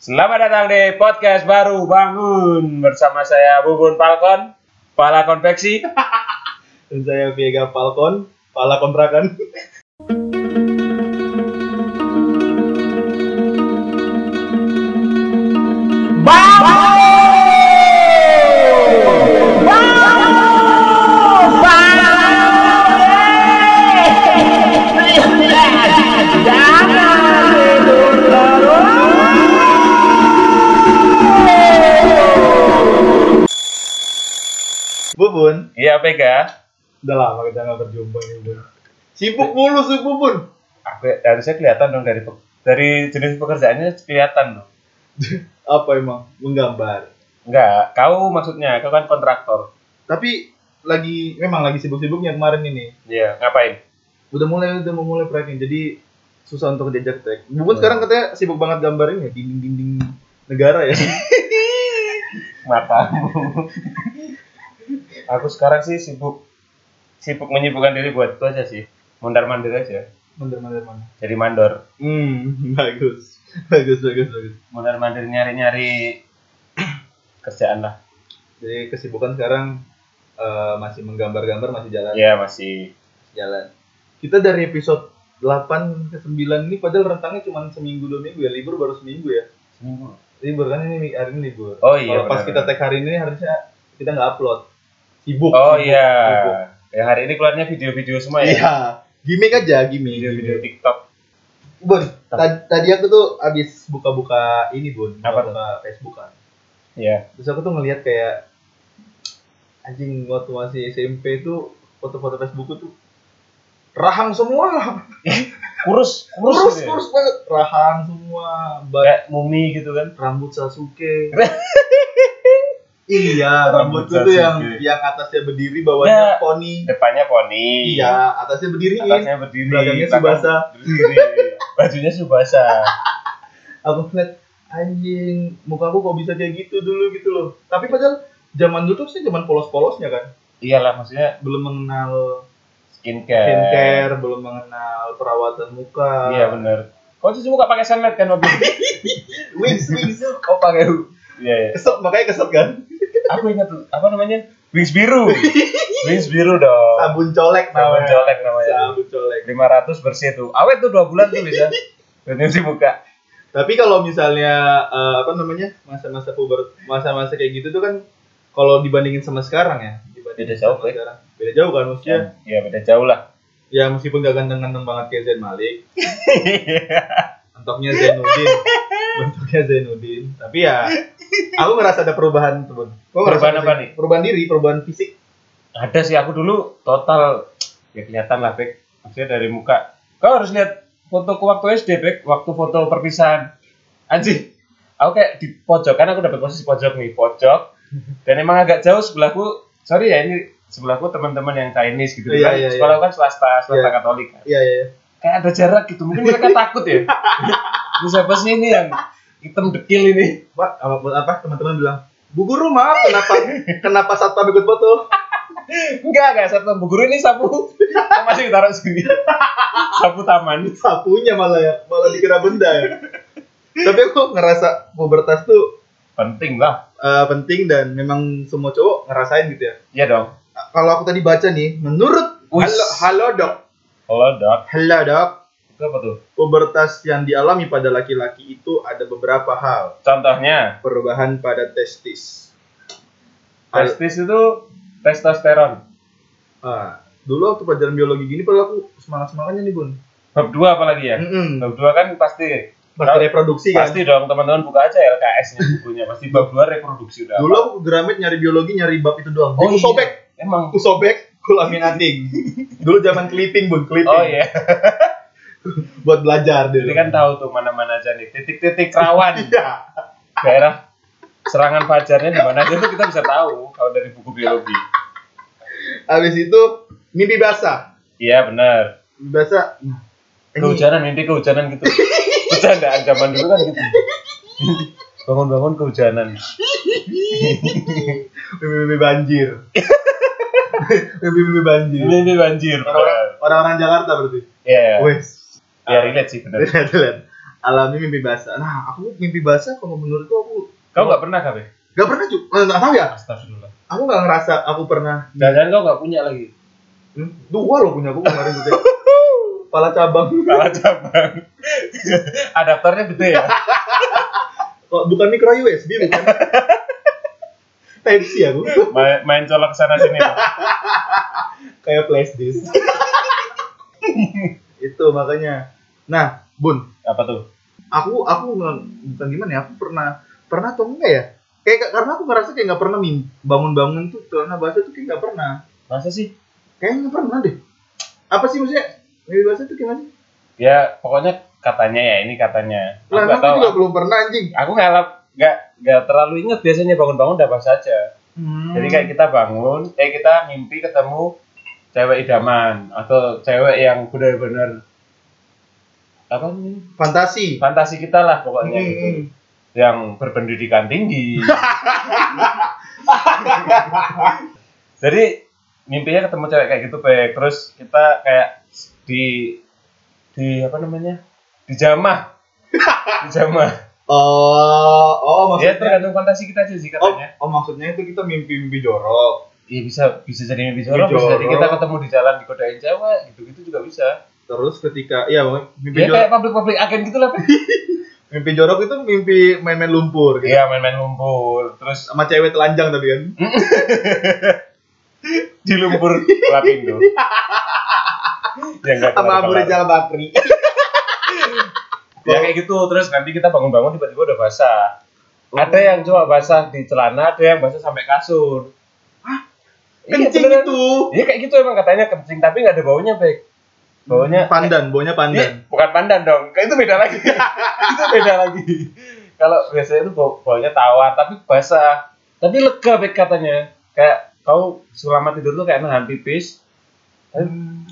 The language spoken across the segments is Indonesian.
Selamat datang di podcast baru bangun bersama saya Bubun Falcon, Pala Konveksi. Dan saya Vega Falcon, pala kontrakan. Bubun, Iya Vega. udah lama kita nggak berjumpa nih Bun. Sibuk mulu sih Bubun. Aku harusnya kelihatan dong dari dari jenis pekerjaannya kelihatan dong. Apa emang? Menggambar. Enggak, kau maksudnya kau kan kontraktor. Tapi lagi memang lagi sibuk-sibuknya kemarin ini. Iya, ngapain? Udah mulai udah mau mulai proyeknya. Jadi susah untuk diajak tag. Bubun Hmm. sekarang katanya sibuk banget gambarin ya dinding-dinding negara ya. Matamu. Aku sekarang sih sibuk sibuk menyibukkan diri buat itu aja sih. Mondar mandir aja. Mandar-mandar mana? Jadi mandor. Hmm, bagus. Bagus, bagus, bagus. Mondar mandir nyari nyari kerjaan lah. Jadi kesibukan sekarang eh, masih menggambar-gambar masih jalan. Iya masih jalan. Kita dari episode 8 ke 9 ini padahal rentangnya cuma seminggu dua minggu ya, libur baru seminggu ya. seminggu. Libur kan ini hari ini libur. Oh iya, Kalau pas kita tag hari ini harusnya kita nggak upload. Sibuk. Oh iya. Ya hari ini keluarnya video-video semua ya. Iya. Gimik aja, gimik. Video-video TikTok. Bun, ta- tadi aku tuh abis buka-buka ini bun, Apa buka Facebook kan. Iya. Terus aku tuh ngeliat kayak anjing waktu masih SMP tuh foto-foto Facebook tuh rahang semua, Kurus, kurus, kurus gitu ya. kurus banget, rahang semua, Kayak mumi gitu kan. rambut Sasuke. iya, Rambut itu yang Sasuke. yang atasnya berdiri, bawahnya Ya. poni. Depannya poni. Iya, atasnya berdiri. Atasnya berdiri. belakangnya belakang Subasa. Berdiri. Bajunya Subasa. Aku ngeliat anjing, muka aku kok bisa kayak gitu dulu gitu loh. Tapi padahal zaman dulu tuh sih zaman polos-polosnya kan. Iyalah maksudnya Belum mengenal skincare. skincare, belum mengenal perawatan muka. Iya benar. Kau cuci muka pakai sunlight kan waktu itu? Wings, wings. Oh pakai Iya iya. Kesel, makanya kesel kan. Aku ingat tuh apa namanya? Wings biru. Wings biru dong. Sabun colek Sabun namanya. colek namanya. Sabun colek. 500 bersih tuh. Awet tuh dua bulan tuh bisa. Nyuci muka. Tapi kalau misalnya eh, apa namanya masa-masa puber, masa-masa kayak gitu tuh kan kalau dibandingin sama sekarang ya, dibandingin Beda jauh, sama Bre. sekarang. Beda jauh kan maksudnya. Iya beda jauh lah. Ya meskipun gak ganteng-ganteng banget kayak Zain Malik, bentuknya Zainuddin, bentuknya Zainuddin. Tapi ya aku ngerasa ada perubahan ngerasa Perubahan apa nih? Perubahan diri, perubahan fisik. Ada sih aku dulu total ya kelihatan lah Bek. Maksudnya dari muka. Kau harus lihat fotoku waktu SD Bek, waktu foto perpisahan. Anjing. Aku kayak di pojok kan aku dapat posisi pojok nih, pojok. Dan emang agak jauh sebelahku. Sorry ya ini sebelahku teman-teman yang Chinese gitu Iya, kan. iya, Sekolah kan swasta, swasta Iya. Katolik. kan. Iya. iya. Kayak ada jarak gitu. Mungkin mereka takut ya. Ini siapa sih ini yang hitam dekil ini? Pak, apa, apa teman-teman bilang, Bu Guru maaf kenapa kenapa satpam ikut foto? Enggak, enggak. Satu bu guru ini sapu. Masih ditaruh sini. sapu taman. Sapunya malah ya, malah dikira benda ya. Tapi aku ngerasa pubertas tuh Penting lah. eh, penting dan memang semua cowok ngerasain gitu ya. Iya dong. Kalau aku tadi baca nih, menurut halo, halo dok, Halo dok. halo dok, Itu apa tuh? pubertas yang dialami pada laki-laki itu ada beberapa hal. Contohnya, Perubahan pada testis. Testis itu testosteron. Ah, dulu waktu pelajaran biologi gini padahal aku semangat-semangatnya nih, Bun. Bab 2 apalagi ya? Mm-mm. Bab 2 kan pasti Pas reproduksi kan. pasti dong teman-teman buka aja LKS-nya bukunya. Pasti bab 2 reproduksi udah. Dulu aku Gramet nyari biologi nyari bab itu doang. Oh, Aku iya. sobek, Emang. aku sobek, kulamin anting. Dulu zaman clipping, Bun, clipping. Oh iya. Buat belajar dulu. Jadi kan tahu tuh mana-mana aja nih titik-titik rawan Iya. daerah serangan fajarnya di mana aja tuh kita bisa tahu kalau dari buku biologi. Habis itu mimpi basah. Iya benar. Mimpi basah. ini Kehujanan mimpi kehujanan gitu. Bercandaan zaman dulu kan gitu. Bangun-bangun kehujanan. mimpi-mimpi banjir. mimpi-mimpi banjir. Mimpi banjir. Orang- Orang-orang Jakarta berarti. Iya. Wes. Ya relate sih benar. Lihat, lihat. alami mimpi basah. Nah, aku mimpi basah kalau menurutku aku Kau nggak pernah kah, Be? Gak pernah cuy, nggak tahu ya. Astagfirullah. Aku nggak ngerasa aku pernah. Jangan kau nggak punya lagi. Hmm, dua loh punya aku kemarin gitu. Kepala cabang. Salah cabang. Adaptornya gede ya. Kok bukan micro USB bukan? Type C aku. Main, main colok sana sini. Kayak flash disk. Itu makanya. Nah, Bun, Apa tuh? aku aku nggak bukan gimana ya? Aku pernah pernah atau enggak ya? Kayak karena aku ngerasa kayak nggak pernah mim bangun-bangun tuh karena bahasa tuh kayak nggak pernah. Masa sih? Kayaknya nggak pernah deh. Apa sih maksudnya? Mimpi bahasa tuh gimana sih? Ya pokoknya katanya ya ini katanya. Aku Lah, nggak aku tahu. juga belum pernah anjing. Aku ngalap nggak nggak terlalu inget biasanya bangun-bangun udah pas saja. Hmm. Jadi kayak kita bangun, eh kita mimpi ketemu cewek idaman atau cewek yang benar-benar apa nih fantasi. fantasi kita lah pokoknya Hmm, gitu. hmm. yang berpendidikan tinggi. Jadi mimpinya ketemu cewek kayak gitu, Pek. Terus kita kayak di di apa namanya? Dijamah. Dijamah. Oh, oh Ya maksudnya. tergantung fantasi kita aja sih Oh, katanya. oh maksudnya itu kita mimpi-mimpi jorok. Iya bisa bisa jadi mimpi jorok, bisa jadi kita ketemu di jalan digodain cewek, gitu-gitu juga bisa. Terus ketika ya mimpi Ya jorok, kayak public-public agen gitu lah, Pek. mimpi jorok itu mimpi main-main lumpur gitu. Iya, main-main lumpur, terus Sama cewek telanjang tapi kan. di lumpur Lapindo. ya enggak Sama Abu. Rizal Bakri. Ya kayak gitu, terus nanti kita bangun-bangun tiba-tiba udah basah. Ada yang cuma basah di celana, ada yang basah sampai kasur. Iya, Kencing beneran. itu. Iya kayak gitu emang katanya kencing, tapi nggak ada baunya, Bek. Baunya pandan, baunya Iya, pandan. bukan pandan dong. Kayak itu beda lagi. itu beda lagi. Kalau biasanya itu bau baunya tawar, tapi basah. Tapi lega, Bek katanya. Kayak kau selama tidur tuh kayak nahan pipis.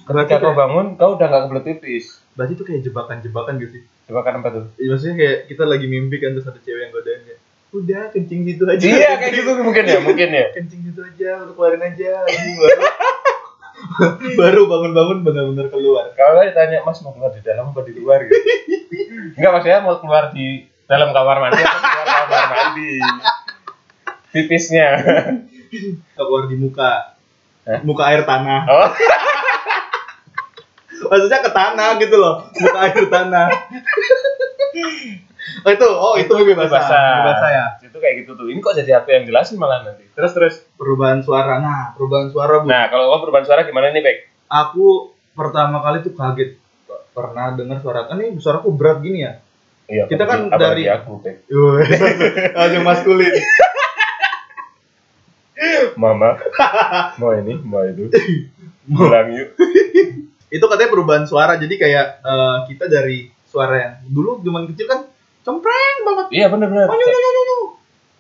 Berarti Ketika kau bangun, kau udah nggak kebelet pipis. berarti itu kayak jebakan-jebakan gitu sih. Coba kan apa tuh? Ya, maksudnya kayak kita lagi mimpi kan terus ada cewek yang godain kayak udah kencing situ aja. Iya kayak gitu mungkin ya, mungkin ya. kencing situ aja, udah keluarin aja. Baru baru bangun-bangun benar-benar keluar. Kalau ditanya Mas mau keluar di dalam apa di luar gitu. Enggak maksudnya mau keluar di dalam kamar mandi atau keluar kamar mandi. Pipisnya. Keluar di muka. Hah? Muka air tanah. Oh, Maksudnya ke tanah gitu loh. Muka air tanah. Oh itu, oh itu mimpi basah. Mimpi basah ya. Itu kayak gitu tuh. Ini kok jadi aku yang jelasin malah nanti. Terus terus. Perubahan suara. Nah, perubahan suara bu. Nah, kalau kau perubahan suara gimana nih, Bek? Aku pertama kali tuh kaget pernah dengar suara kan ini suaraku berat gini ya. Iya, Kita kan dari- aku, Bek. Langsung maskulin. Mama, mau ini, mau itu. Pulang yuk. itu katanya perubahan suara jadi kayak eh, kita dari suara yang dulu zaman kecil kan cempreng banget Iya, bener-bener. oh,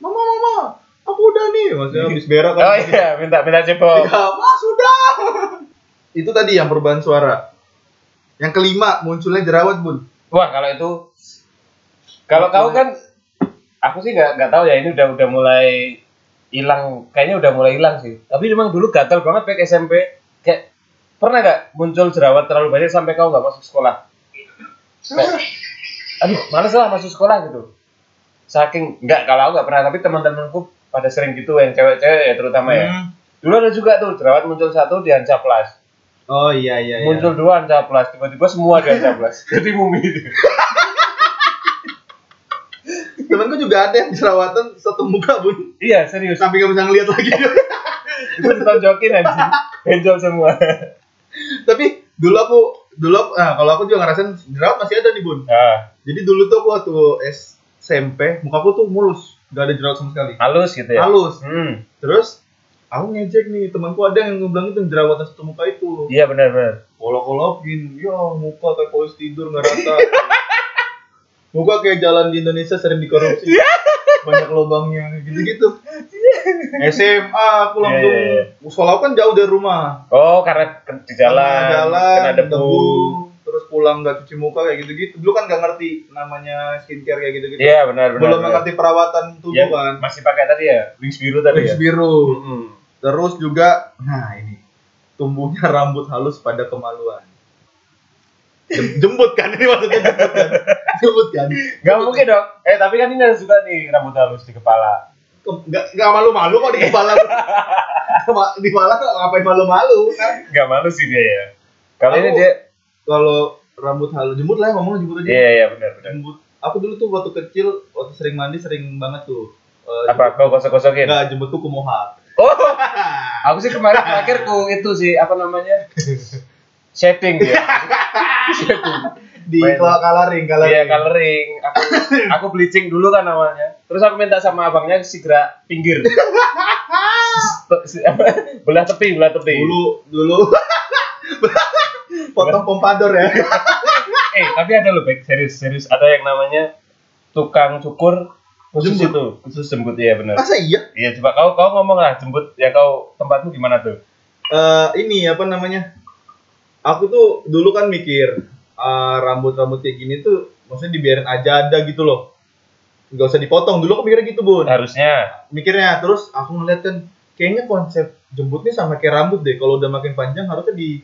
mama mama aku udah nih maksudnya habis berak kan Oh iya, minta minta cepot. ya mas sudah itu tadi yang perubahan suara yang kelima munculnya jerawat bun Wah, kalau itu kalau kau kan aku sih nggak nggak tahu ya ini udah udah mulai hilang kayaknya udah mulai hilang sih. Tapi memang dulu gatal banget pakai SMP. Kayak pernah nggak muncul jerawat terlalu banyak sampai kau nggak masuk sekolah? Kayak, aduh, males lah masuk sekolah gitu. Saking nggak kalau aku nggak pernah tapi teman-temanku pada sering gitu yang cewek-cewek ya terutama ya. Hmm. Dulu ada juga tuh jerawat muncul satu di Hancaplas. oh iya iya, iya. Muncul dua Hancaplas, tiba-tiba semua di Hancaplas. Jadi mumi. temanku juga ada yang jerawatan satu muka bun iya, serius. sampai nggak bisa ngeliat lagi itu ditonjokin anjing benjol semua tapi dulu aku dulu aku- nah kalau aku juga ngerasain jerawat masih ada nih bun nah, jadi dulu tuh aku waktu SMP mukaku tuh mulus gak ada jerawat sama sekali. Halus gitu ya? Halus. Hmm. Terus aku ngejek nih temanku ada yang ngebilang itu jerawatan satu muka itu. Iya benar benar. Kolok-kolokin ya muka kayak polis tidur nggak rata. Muka kayak jalan di Indonesia sering dikorupsi. Banyak lubangnya gitu-gitu. SMA aku langsung Iya, iya, sekolah aku kan jauh dari rumah. Oh karena di jalan, jalan kena debu, terus pulang nggak cuci muka kayak gitu-gitu. Dulu kan nggak ngerti namanya skincare kayak gitu-gitu. Iya benar benar belum benar. ngerti perawatan tubuh Ya, kan. masih pakai tadi ya wings biru tadi Wings ya? biru. Mm-mm. terus juga nah ini tumbuhnya rambut halus pada kemaluan. Jem- jembut kan? Ini maksudnya jembut kan? Jembut kan? Gak mungkin dong. Eh tapi kan ini ada juga nih rambut halus di kepala. Ke- nggak nggak malu-malu kok di kepala di kepala kok ngapain malu-malu kan? Gak malu sih dia ya. Kalau ini dia, kalau rambut halus jembut lah ngomong jembut aja iya iya benar benar. jembut aku dulu tuh waktu kecil waktu sering mandi sering banget tuh eh, Apa kau gosok-gosokin? enggak jembut tuh kumoha Oh, aku sih kemarin terakhir ku itu sih apa namanya? Shading dia. Shading. di Main. coloring coloring Iya coloring. Aku aku bleaching dulu kan awalnya. Terus aku minta sama abangnya segera pinggir. Belah tepi, belah tepi. dulu dulu potong pompador ya. Eh, tapi ada loh, baik serius, serius. Ada yang namanya tukang cukur khusus Jembut. itu, khusus jembut ya benar. masa iya? Iya, coba. Kau kau ngomong lah jembut ya kau tempatmu gimana tuh? Eh, ini apa namanya? Aku tuh dulu kan mikir eh, rambut-rambut kayak gini tuh maksudnya dibiarin aja ada gitu loh. Nggak usah dipotong. Dulu aku mikirnya gitu bun. Harusnya. mikirnya terus aku ngeliat kan kayaknya konsep jembutnya sama kayak rambut deh. Kalau udah makin panjang harusnya di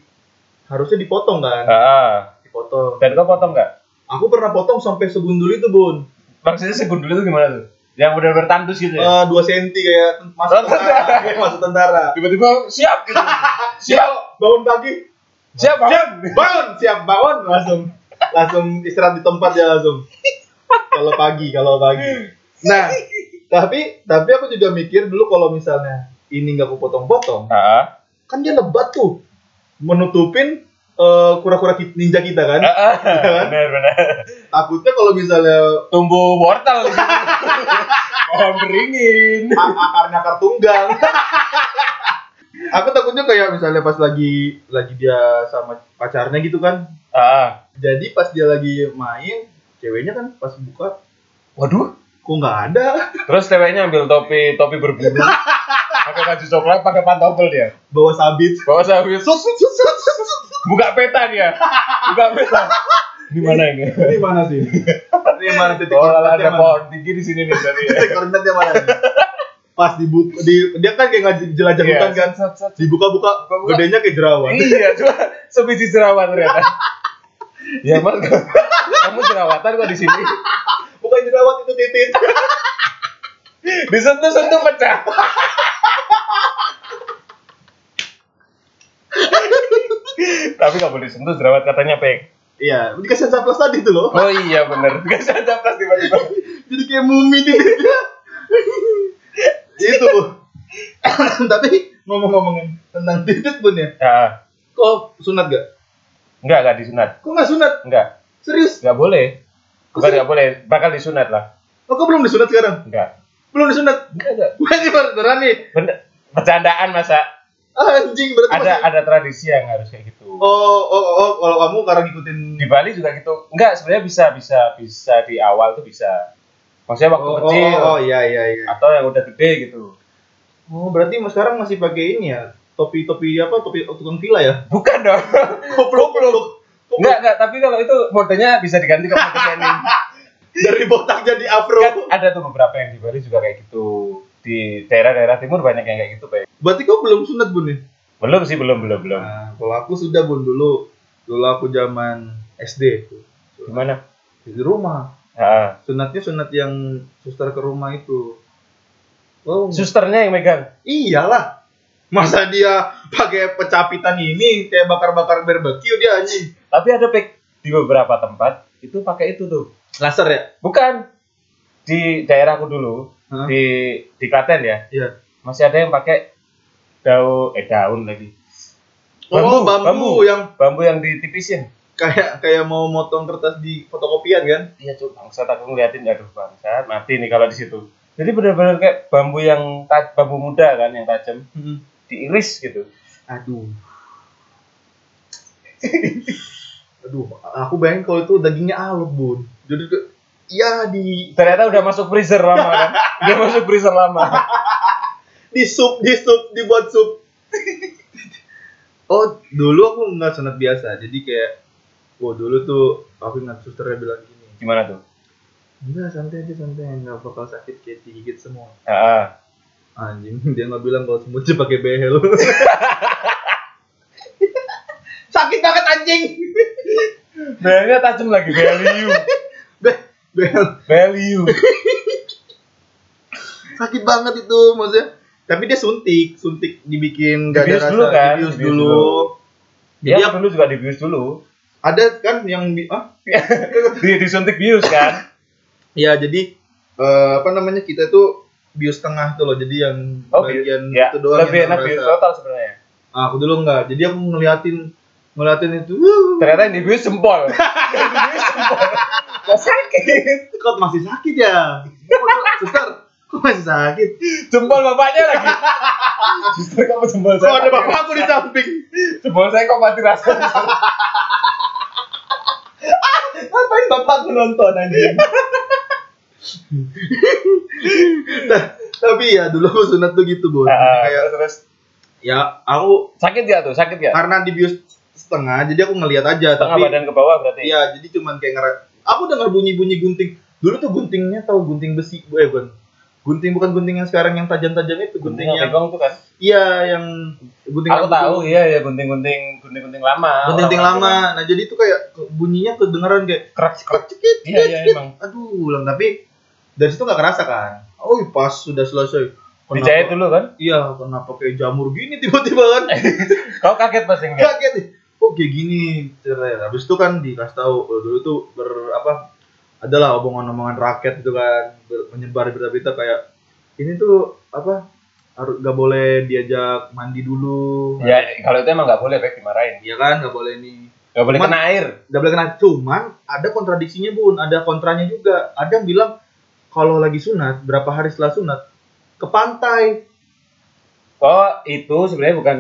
harusnya dipotong kan? Ah, dipotong. Dan kau potong nggak? aku pernah potong sampai segundul itu bun. Maksudnya segundul itu gimana tuh? Yang udah bertandus gitu ya? Eh, dua senti kayak ten- masuk Oh, tentara. kayak masuk tentara. Tiba-tiba siap! gitu. siap! Bangun pagi. Siap, siap. bangun! Siap bangun! Langsung langsung istirahat di tempat ya langsung. Kalau pagi kalau pagi. Nah tapi tapi aku juga mikir dulu kalau misalnya ini nggak aku potong-potong kan dia lebat tuh menutupin eh, kura-kura ki- ninja kita kan ah, ah. benar benar. takutnya kalau misalnya Tumbuh wortel. Pohon beringin. a- akarnya akar tunggang aku takutnya kayak misalnya pas lagi lagi dia sama pacarnya gitu kan Ah, jadi pas dia lagi main ceweknya kan pas buka waduh. kok nggak ada Terus ceweknya ambil topi topi berbulu. Pakai baju coklat, pakai pantofel dia. bawa sabit Bawa sabit. Buka peta dia. Buka peta. Di mana ini? ini mana sih ini mana titik Oh, ada pohon tinggi di sini nih tadi ya. titik koordinatnya mana pas dibuka di dia kan kayak jelajah Iya. hutan kan dibuka-buka Buka-buka. gedenya kayak jerawat Iya, cuma sebiji jerawat ternyata. Ya mas, kamu jerawatan kok di sini. bukan jerawat itu titit Disentuh-sentuh pecah. Tapi nggak boleh sentuh jerawat katanya pek. iya dikasih saplas tadi tuh loh Oh iya bener. Gak sadar pas tiba-tiba. jadi kayak mumi titiknya itu tapi ngomong-ngomongin tentang titit pun ya Ya, kok sunat gak enggak enggak disunat. kok nggak sunat Enggak, serius enggak boleh. Bukan enggak boleh, bakal disunat lah. oh kok belum disunat sekarang Enggak. belum disunat Enggak, enggak. Beneran nih Bener. Bercandaan masa anjing berarti ada masih- ada tradisi yang harus kayak gitu. Oh, oh, oh, kalau kamu karena ngikutin Di Bali juga gitu. Enggak, sebenarnya bisa bisa bisa di awal tuh bisa. Maksudnya waktu oh, kecil oh, oh, iya iya iya. atau yang udah gede gitu. Oh, berarti mas sekarang masih pakai ini ya? Topi-topi apa? Topi tukang villa ya? Bukan dong. Goblok, goblok. Enggak, enggak, tapi kalau itu modenya bisa diganti ke mode training. Dari botak jadi afro. kan ada tuh beberapa yang di Bali juga kayak gitu. Di daerah-daerah timur banyak yang kayak gitu, Pak. Berarti kau belum sunat, Bun nih? Belum sih, belum, belum, belum. Nah, kalau aku sudah, Bun, dulu. Dulu aku zaman SD. Gimana? Di rumah. Ah. Sunatnya sunat yang suster ke rumah itu. Oh, Susternya yang megang. iyalah. Masa dia pakai pecapitan ini kayak bakar-bakar barbecue dia anjing. Tapi ada pek di beberapa tempat itu pakai itu tuh. Laser ya? Bukan di daerahku dulu Hah? di di Klaten ya. Iya. Masih ada yang pakai daun eh daun lagi. Oh, bambu, yang bambu yang ditipisin. kayak kayak mau motong kertas di fotokopian kan? Iya cuy, bangsat aku ngeliatin aduh bangsat mati nih kalau di situ. Jadi benar-benar kayak bambu yang ta- bambu muda kan yang tajam diiris gitu. Aduh. Aduh, aku bayangin kalau itu dagingnya alot, Bun. Jadi ya di Ternyata udah masuk freezer lama kan. Udah masuk freezer lama. Di sup, di sup, dibuat sup. oh, dulu aku nggak sunat biasa. Jadi kayak oh dulu tuh aku ingat susternya bilang gini. Gimana tuh? Enggak, santai aja, santai. Nggak bakal sakit kayak digigit semua. Ah, Anjing, dia nggak bilang kalau semutnya pakai behel. Sakit banget anjing. Belnya tajam lagi value. Be- bel Value. sakit banget itu maksudnya tapi dia suntik suntik dibikin gak ada rasa dulu kan? dibius dulu. dulu. Dia Dia- dulu juga dibius dulu. ada kan yang bi- ah Di disuntik bius kan? ya jadi eh, apa namanya kita tuh bius tengah tuh loh jadi yang Oh, bius. bagian Ya, itu doang lebih enak bius total sebenarnya. Ah, aku dulu enggak jadi aku ngeliatin ngeliatin itu Ternyata yang dibius jempol. Yang dibius jempol. Kok sakit? kok masih sakit ya suster masih sakit Jempol bapaknya lagi. Justru kamu jempol kok saya. ada mati bapakku di samping Jempol saya kok mati rasa. ngapain bapakku nonton anjing tapi ya dulu aku sunat tuh gitu bu Ah, kayak terus ya aku sakit ya tuh, sakit ya? karena dibius setengah jadi aku ngeliat aja Tengah tapi badan ke bawah berarti. iya jadi cuman kayak ngera aku dengar bunyi bunyi gunting dulu tuh guntingnya tahu gunting besi eh bukan gunting bukan gunting yang sekarang yang tajam-tajam itu gunting Gunting yang pegong tuh kan. iya yang gunting Aku rambut tahu iya ya gunting-gunting gunting-gunting lama. gunting Orang-orang lama. nah jadi itu kayak bunyinya kedengeran kayak Kerak krek cekit Iya iya emang. aduh ulang. Tapi dari situ nggak kerasa kan? Oh pas sudah selesai. Kenapa- Dijahit dulu kan? iya kenapa kayak jamur gini tiba-tiba kan? Kau kaget pasti enggak? kaget. Oh kayak gini. Cerai. Habis itu kan dikasih tahu oh, dulu tuh ber apa adalah omongan-omongan rakyat gitu kan menyebar berita-berita kayak ini tuh apa harus nggak boleh diajak mandi dulu Ya kalau itu emang nggak boleh baik dimarahin. iya kan nggak boleh nih Nggak boleh kena air. nggak boleh kena cuman ada kontradiksinya bun ada kontranya juga ada yang bilang kalau lagi sunat berapa hari setelah sunat ke pantai Oh itu sebenarnya bukan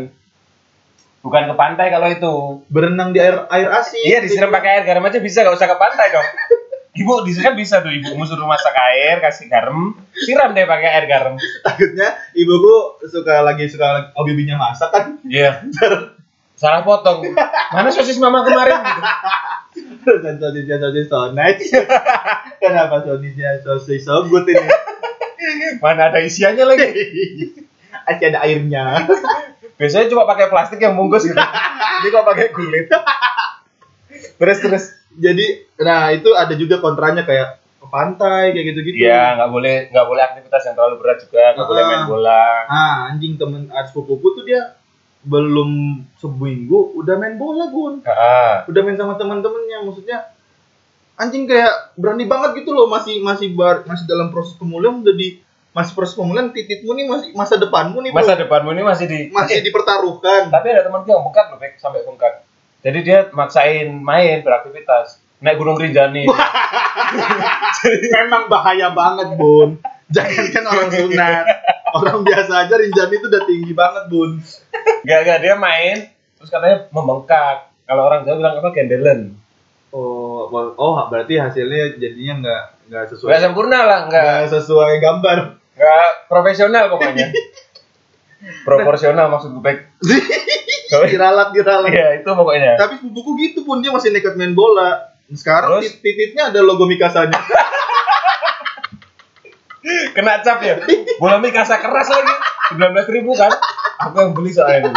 bukan ke pantai kalau itu. berenang di air air asin Iya disiram pakai air garam aja bisa nggak usah ke pantai dong. Ibu di kan bisa tuh ibu suruh masak air kasih garam siram deh pakai air garam. takutnya ibuku suka lagi suka hobinya masak kan Iya. Salah potong. Mana sosis mama kemarin gitu. dan sosisnya sosis sonat kenapa sosisnya sosis so good ini Mana ada isiannya lagi. Masih ada airnya Biasanya cuma pakai plastik yang bungkus gitu. Ini kok pakai kulit. Terus terus. jadi nah itu ada juga kontranya kayak ke pantai kayak gitu-gitu Iya, nggak boleh nggak boleh aktivitas yang terlalu berat juga, nggak boleh main Ah. bola. ah anjing temen ada sepupuku tuh dia belum seminggu udah main bola bun Ah, udah main sama teman-temannya maksudnya anjing kayak berani banget gitu loh masih masih bar, masih dalam proses pemulihan udah di masih proses pemulihan tititmu nih masih masa depanmu nih bro. masa depanmu ini masih di masih dipertaruhkan tapi ada temanku yang bengkak loh, sampai bengkak. Jadi dia maksain main beraktivitas, naik Gunung Rinjani. memang bahaya banget bun jangankan orang sunat orang biasa aja rinjani itu udah tinggi banget bun Gak gak dia main, terus katanya membengkak. Kalau orang Jawa bilang apa gendelen. oh oh berarti hasilnya jadinya nggak nggak sesuai Gak sempurna lah, nggak nggak sesuai gambar nggak profesional pokoknya. Proporsional maksud gue Bek. diralat diralat Iya itu pokoknya. tapi sepupuku gitu pun dia masih nekat main bola sekarang Terus? tititnya ada logo Mikasanya Kena cap ya. Bola Mikasa keras lagi. 19 ribu kan. Aku yang beli soalnya dulu.